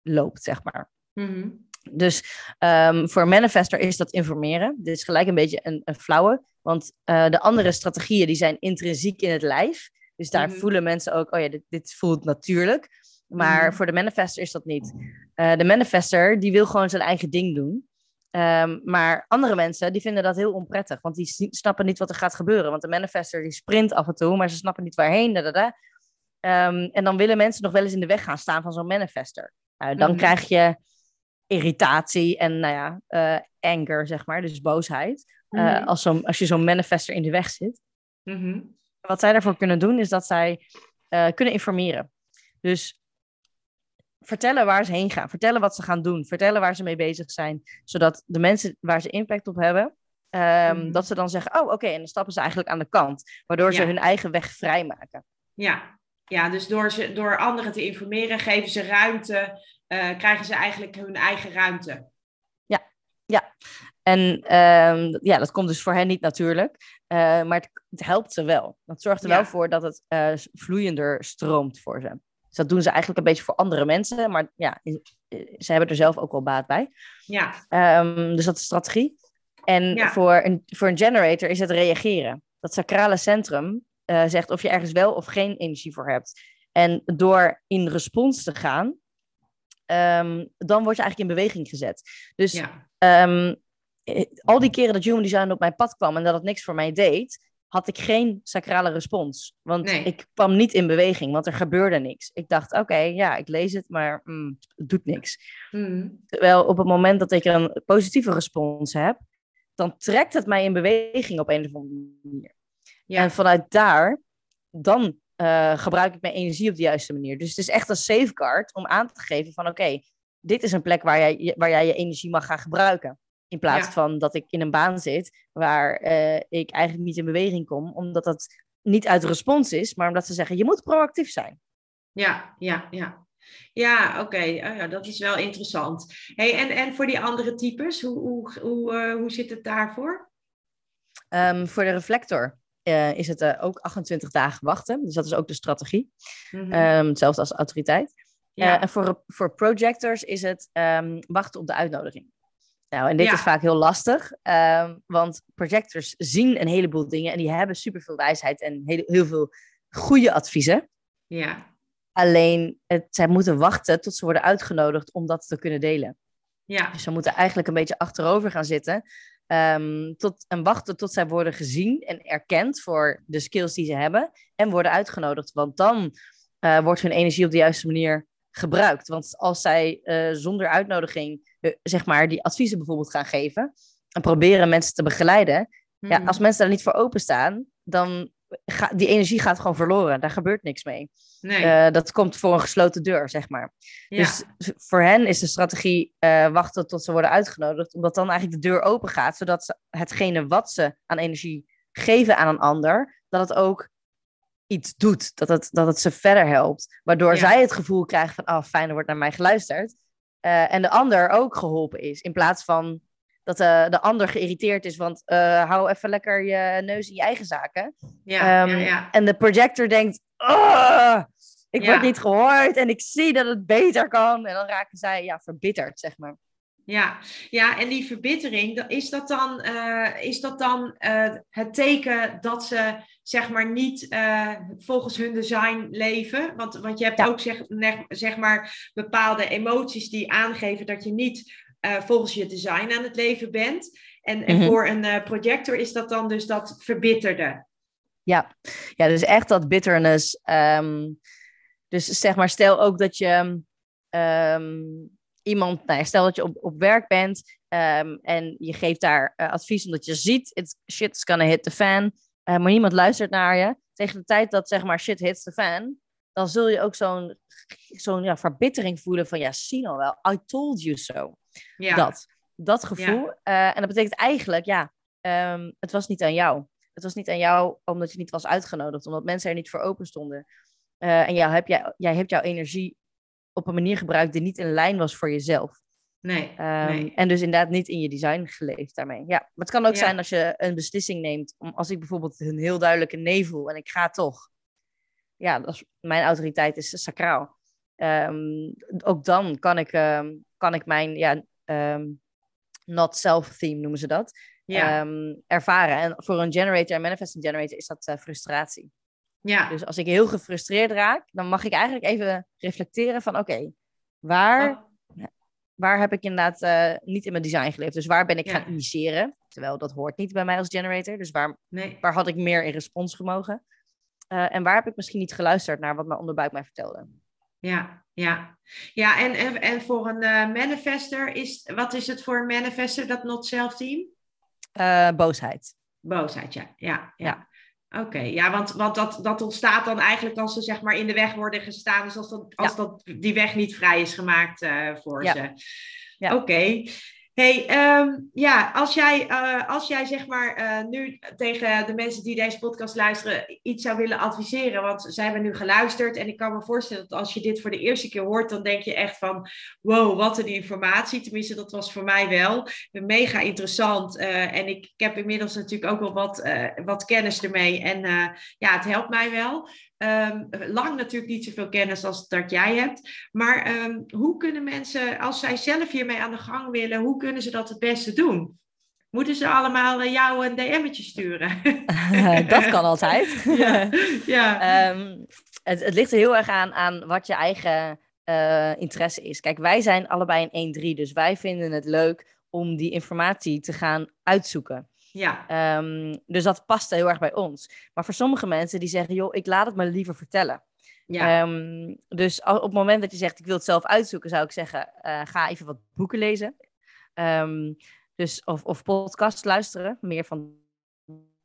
loopt, zeg maar. Mhm. Dus ehm, voor een manifester is dat informeren. Dit is gelijk een beetje een, een flauwe, want eh, de andere strategieën die zijn intrinsiek in het lijf. Dus daar Mhm. voelen mensen ook, oh ja, dit, dit voelt natuurlijk. Maar Mhm. voor de manifester is dat niet. Eh, de manifester, die wil gewoon zijn eigen ding doen. Ehm, maar andere mensen, die vinden dat heel onprettig. Want die snappen niet wat er gaat gebeuren. Want de manifester, die sprint af en toe, maar ze snappen niet waarheen. Da, da, da. Ehm, en dan willen mensen nog wel eens in de weg gaan staan van zo'n manifester. Nou, dan Mhm. krijg je irritatie en, nou ja, eh, anger, zeg maar. Dus boosheid. eh, Mhm. als, zo'n als je zo'n manifester in de weg zit. Mhm. Wat zij daarvoor kunnen doen, is dat zij eh, kunnen informeren. Dus vertellen waar ze heen gaan, vertellen wat ze gaan doen, vertellen waar ze mee bezig zijn, zodat de mensen waar ze impact op hebben, ehm, dat ze dan zeggen, oh oké, en dan stappen ze eigenlijk aan de kant, waardoor ze hun eigen weg vrijmaken. Ja. Ja, dus door, ze, door anderen te informeren, geven ze ruimte, eh, krijgen ze eigenlijk hun eigen ruimte. En ehm, ja, dat komt dus voor hen niet natuurlijk, eh, maar het, het helpt ze wel. Dat zorgt er Ja. wel voor dat het eh, vloeiender stroomt voor ze. Dus dat doen ze eigenlijk een beetje voor andere mensen, maar ja, ze hebben er zelf ook wel baat bij. Ja, Ehm, dus dat is strategie. En Ja. voor, een, voor een generator is het reageren. Dat sacrale centrum eh, zegt of je ergens wel of geen energie voor hebt. En door in respons te gaan, ehm, dan word je eigenlijk in beweging gezet. Dus ja, ehm, eh, al die keren dat Human Design op mijn pad kwam en dat het niks voor mij deed, had ik geen sacrale respons. Want Nee. ik kwam niet in beweging, want er gebeurde niks. Ik dacht, oké, ja, ik lees het, maar mm, het doet niks. Mhm. Terwijl op het moment dat ik een positieve respons heb, dan trekt het mij in beweging op een of andere manier. Ja. En vanuit daar, dan eh, gebruik ik mijn energie op de juiste manier. Dus het is echt een safeguard om aan te geven van oké, dit is een plek waar jij, waar jij je energie mag gaan gebruiken. In plaats Ja. van dat ik in een baan zit waar eh, ik eigenlijk niet in beweging kom, omdat dat niet uit respons is, maar omdat ze zeggen, je moet proactief zijn. Ja, ja, ja. Ja, oké. Oh ja, dat is wel interessant. Hey, en, en voor die andere types, hoe, hoe, hoe, eh, hoe zit het daarvoor? Ehm, voor de reflector eh, is het eh, ook 28 dagen wachten. Dus dat is ook de strategie. Mhm. Ehm, hetzelfde als autoriteit. ja. Eh, en voor, voor projectors is het ehm, wachten op de uitnodiging. Nou, en dit Ja. is vaak heel lastig, ehm, want projectors zien een heleboel dingen en die hebben superveel wijsheid en heel, heel veel goede adviezen. ja, Alleen, het, zij moeten wachten tot ze worden uitgenodigd om dat te kunnen delen. ja, Dus ze moeten eigenlijk een beetje achterover gaan zitten ehm, tot, en wachten tot zij worden gezien en erkend voor de skills die ze hebben en worden uitgenodigd. Want dan eh, wordt hun energie op de juiste manier gebruikt. Want als zij eh, zonder uitnodiging, eh, zeg maar, die adviezen bijvoorbeeld gaan geven en proberen mensen te begeleiden, ja, Mhm. als mensen daar niet voor openstaan, dan die energie gaat gewoon verloren. Daar gebeurt niks mee. nee, Eh, dat komt voor een gesloten deur, zeg maar. ja, Dus voor hen is de strategie eh, wachten tot ze worden uitgenodigd, omdat dan eigenlijk de deur open gaat, zodat ze hetgene wat ze aan energie geven aan een ander, dat het ook iets doet, dat het, dat het ze verder helpt, waardoor Ja. zij het gevoel krijgen van, oh fijn, er wordt naar mij geluisterd, Eh, en de ander ook geholpen is, in plaats van dat eh, de ander geïrriteerd is, want eh, hou even lekker je neus in je eigen zaken. ja, Ehm, ja, ja. En de projector denkt, "Ah, ik word niet gehoord en ik zie dat het beter kan. En dan raken zij ja, verbitterd, zeg maar. Ja, ja, en die verbittering, is dat dan, eh, is dat dan het teken dat ze zeg maar niet volgens hun design leven? Want, want je hebt ook zeg, zeg maar bepaalde emoties die aangeven dat je niet eh, volgens je design aan het leven bent. En, en Mhm. voor een eh, projector is dat dan dus dat verbitterde. Ja, ja dus echt dat bitterness. ehm, dus zeg maar, stel ook dat je ehm, iemand, nou stel dat je op, op werk bent ehm, en je geeft daar eh, advies omdat je ziet, it's, shit is gonna hit the fan, maar niemand luistert naar je. Tegen de tijd dat zeg maar shit hits the fan, dan zul je ook zo'n zo'n ja, verbittering voelen van ja, zie nou wel, I told you so. Ja, Dat, dat gevoel. Eh, en dat betekent eigenlijk, ja, ehm, het was niet aan jou. Het was niet aan jou omdat je niet was uitgenodigd, omdat mensen er niet voor open stonden. Eh, en jou, heb jij, jij hebt jouw energie op een manier gebruikt die niet in lijn was voor jezelf. nee, Ehm, nee. En dus inderdaad niet in je design geleefd daarmee. Ja, maar het kan ook Ja. zijn als je een beslissing neemt. Om, als ik bijvoorbeeld een heel duidelijke nee voel en ik ga toch. Ja, dat is, mijn autoriteit is sacraal. Ehm, ook dan kan ik, kan ik mijn ja, ehm, not self theme noemen ze dat. Ja, ehm, ervaren. En voor een generator en manifesting generator is dat eh, frustratie. Ja. Dus als ik heel gefrustreerd raak, dan mag ik eigenlijk even reflecteren van oké, waar, Oh, waar heb ik inderdaad eh, niet in mijn design geleefd? Dus waar ben ik Ja. gaan initiëren? Terwijl dat hoort niet bij mij als generator. Dus waar, nee. waar had ik meer in responsvermogen? Eh, en waar heb ik misschien niet geluisterd naar wat mijn onderbuik mij vertelde? Ja, ja. Ja, en, en, en voor een eh, manifester, is, wat is het voor een manifester, dat not self team? Eh, boosheid. Boosheid, ja. Ja, ja. Ja. Oké, ja, want, want dat, dat ontstaat dan eigenlijk als ze zeg maar in de weg worden gestaan. Dus als, dat, als dat, die weg niet vrij is gemaakt eh, voor Ja. ze. Ja. Oké. Hey, ehm, ja, als jij, eh, als jij zeg maar eh, nu tegen de mensen die deze podcast luisteren iets zou willen adviseren, want zij hebben nu geluisterd en ik kan me voorstellen dat als je dit voor de eerste keer hoort, dan denk je echt van, wow, wat een informatie. Tenminste, dat was voor mij wel mega interessant eh, en ik, heb inmiddels natuurlijk ook wel wat, wat kennis ermee en ja, het helpt mij wel. Ehm, lang natuurlijk niet zoveel kennis als dat jij hebt. Maar ehm, hoe kunnen mensen, als zij zelf hiermee aan de gang willen, hoe kunnen ze dat het beste doen? Moeten ze allemaal eh, jou een DM'tje sturen? dat kan altijd. ja, ja. Ehm, het, het ligt er heel erg aan, aan wat je eigen eh, interesse is. Kijk, wij zijn allebei een 1-3, dus wij vinden het leuk om die informatie te gaan uitzoeken. Ja, Ehm, dus dat past heel erg bij ons. Maar voor sommige mensen die zeggen, joh, ik laat het me liever vertellen. ja, Ehm, dus op het moment dat je zegt, ik wil het zelf uitzoeken, zou ik zeggen, eh, ga even wat boeken lezen. Ehm, dus, of, of podcast luisteren, meer van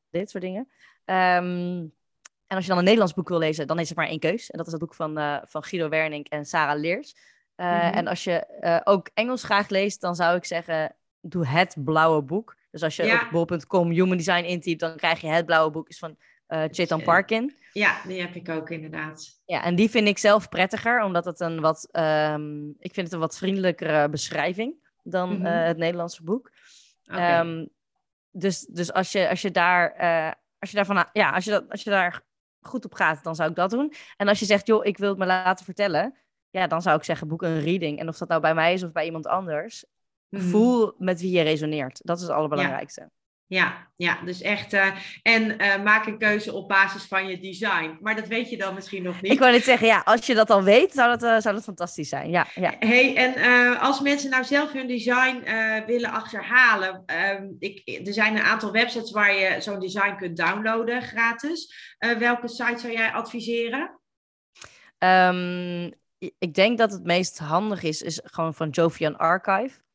dit soort dingen. En als je dan een Nederlands boek wil lezen, dan is er maar één keus. En dat is het boek van, eh, van Guido Wernink en Sarah Leers. Eh, Mhm. En als je ook Engels graag leest, dan zou ik zeggen, doe het blauwe boek. Dus als je Ja. op bol.com Human Design intypt, dan krijg je het blauwe boek is van eh Chetan Eh, Parkin. ja, die heb ik ook inderdaad. Ja, en die vind ik zelf prettiger, omdat het een wat, ehm, ik vind het een wat vriendelijkere beschrijving dan Mhm. eh, het Nederlandse boek. Ehm, dus dus als, je, als je daar, als je daarvan, ja, als je, dat, als je daar goed op gaat, dan zou ik dat doen. En als je zegt, joh, ik wil het me laten vertellen, ja, dan zou ik zeggen, boek een reading. En of dat nou bij mij is of bij iemand anders, Mhm. voel met wie je resoneert. Dat is het allerbelangrijkste. Ja, ja, dus echt. eh, en eh, maak een keuze op basis van je design. Maar dat weet je dan misschien nog niet. Ik wou net zeggen, ja, als je dat al weet, zou dat, eh, zou dat fantastisch zijn. Ja, ja. Hey, en als mensen nou zelf hun design willen achterhalen, ehm, ik, er zijn een aantal websites waar je zo'n design kunt downloaden gratis. Welke site zou jij adviseren? Ehm, ik denk dat het meest handig is, is gewoon van Jovian Archive.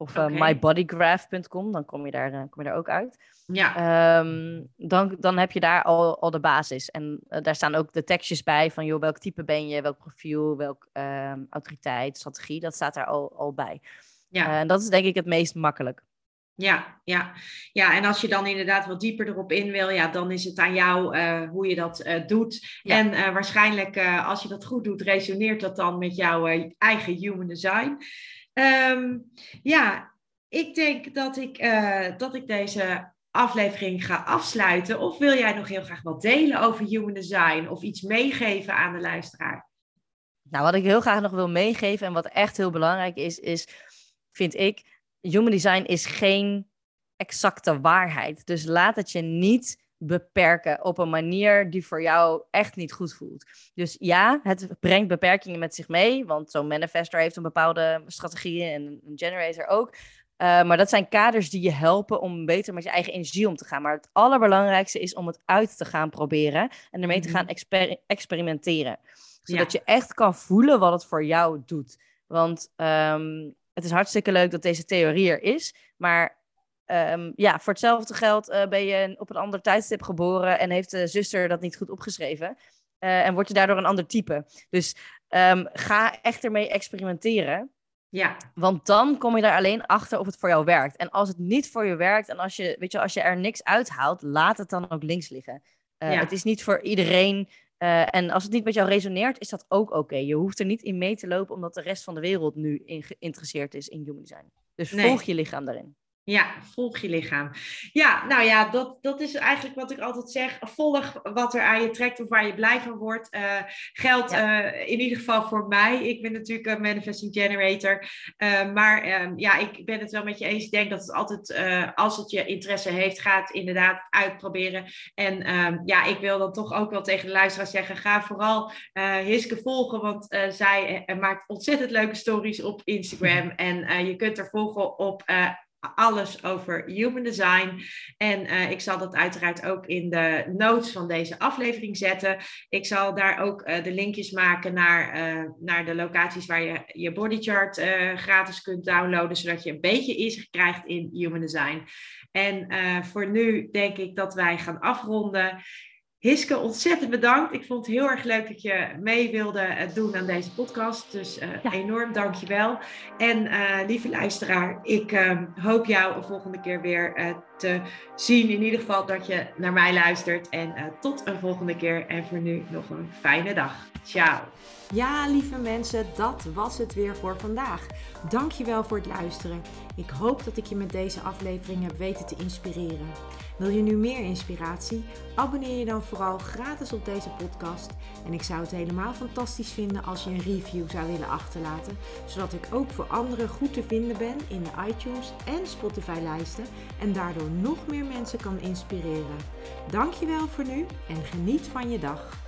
Of eh, mybodygraph.com, dan kom je, daar, eh, kom je daar ook uit. Ja, Ehm, dan, dan heb je daar al, al de basis. En eh, daar staan ook de tekstjes bij van, joh, welk type ben je, welk profiel, welk ehm, autoriteit, strategie. Dat staat daar al, al bij. ja, en dat is denk ik het meest makkelijk. ja, ja. Ja, en als je dan inderdaad wat dieper erop in wil, ja, dan is het aan jou hoe je dat doet. Ja. En waarschijnlijk, als je dat goed doet, resoneert dat dan met jouw eigen human design. Ehm, ja, ik denk dat ik, eh, dat ik deze aflevering ga afsluiten. Of wil jij nog heel graag wat delen over human design of iets meegeven aan de luisteraar? Nou, wat ik heel graag nog wil meegeven en wat echt heel belangrijk is, is, vind ik, human design is geen exacte waarheid. Dus laat het je niet beperken op een manier die voor jou echt niet goed voelt. Dus ja, het brengt beperkingen met zich mee, want zo'n manifester heeft een bepaalde strategieën en een generator ook. Uh, maar dat zijn kaders die je helpen om beter met je eigen energie om te gaan. Maar het allerbelangrijkste is om het uit te gaan proberen en ermee te gaan exper experimenteren. Zodat ja. je echt kan voelen wat het voor jou doet. Want um, het is hartstikke leuk dat deze theorie er is. Maar um, ja, voor hetzelfde geld uh, ben je op een ander tijdstip geboren en heeft de zuster dat niet goed opgeschreven. Uh, en word je daardoor een ander type. Dus um, ga echt ermee experimenteren. Ja. Want dan kom je daar alleen achter of het voor jou werkt. En als het niet voor je werkt en als je, weet je, als je er niks uithaalt, laat het dan ook links liggen. Uh, ja. Het is niet voor iedereen. Uh, en als het niet met jou resoneert, is dat ook oké. Okay. Je hoeft er niet in mee te lopen, omdat de rest van de wereld nu in geïnteresseerd is in human design. Dus Nee. volg je lichaam daarin. Ja, volg je lichaam. Ja, nou ja, dat, dat is eigenlijk wat ik altijd zeg. Volg wat er aan je trekt of waar je blij van wordt. Uh, geldt uh, in ieder geval voor mij. Ik ben natuurlijk een manifesting generator. Uh, maar um, ja, ik ben het wel met je eens. Ik denk dat het altijd, als het je interesse heeft, gaat inderdaad uitproberen. En um, ja, ik wil dan toch ook wel tegen de luisteraars zeggen: ga vooral Hiske volgen. Want zij maakt ontzettend leuke stories op Instagram. En je kunt er volgen op alles over human design. En uh, ik zal dat uiteraard ook in de notes van deze aflevering zetten. Ik zal daar ook uh, de linkjes maken naar, uh, naar de locaties waar je je bodychart gratis kunt downloaden, zodat je een beetje inzicht krijgt in human design. En voor nu denk ik dat wij gaan afronden. Hiske, ontzettend bedankt. Ik vond het heel erg leuk dat je mee wilde eh, doen aan deze podcast. Dus uh, ja. enorm dankjewel. En uh, lieve luisteraar, ik uh, hoop jou een volgende keer weer te zien. In ieder geval dat je naar mij luistert. En tot een volgende keer. En voor nu nog een fijne dag. Ciao. Ja, lieve mensen, dat was het weer voor vandaag. Dankjewel voor het luisteren. Ik hoop dat ik je met deze aflevering heb weten te inspireren. Wil je nu meer inspiratie? Abonneer je dan vooral gratis op deze podcast. En ik zou het helemaal fantastisch vinden als je een review zou willen achterlaten, zodat ik ook voor anderen goed te vinden ben in de iTunes en Spotify lijsten en daardoor nog meer mensen kan inspireren. Dankjewel voor nu en geniet van je dag.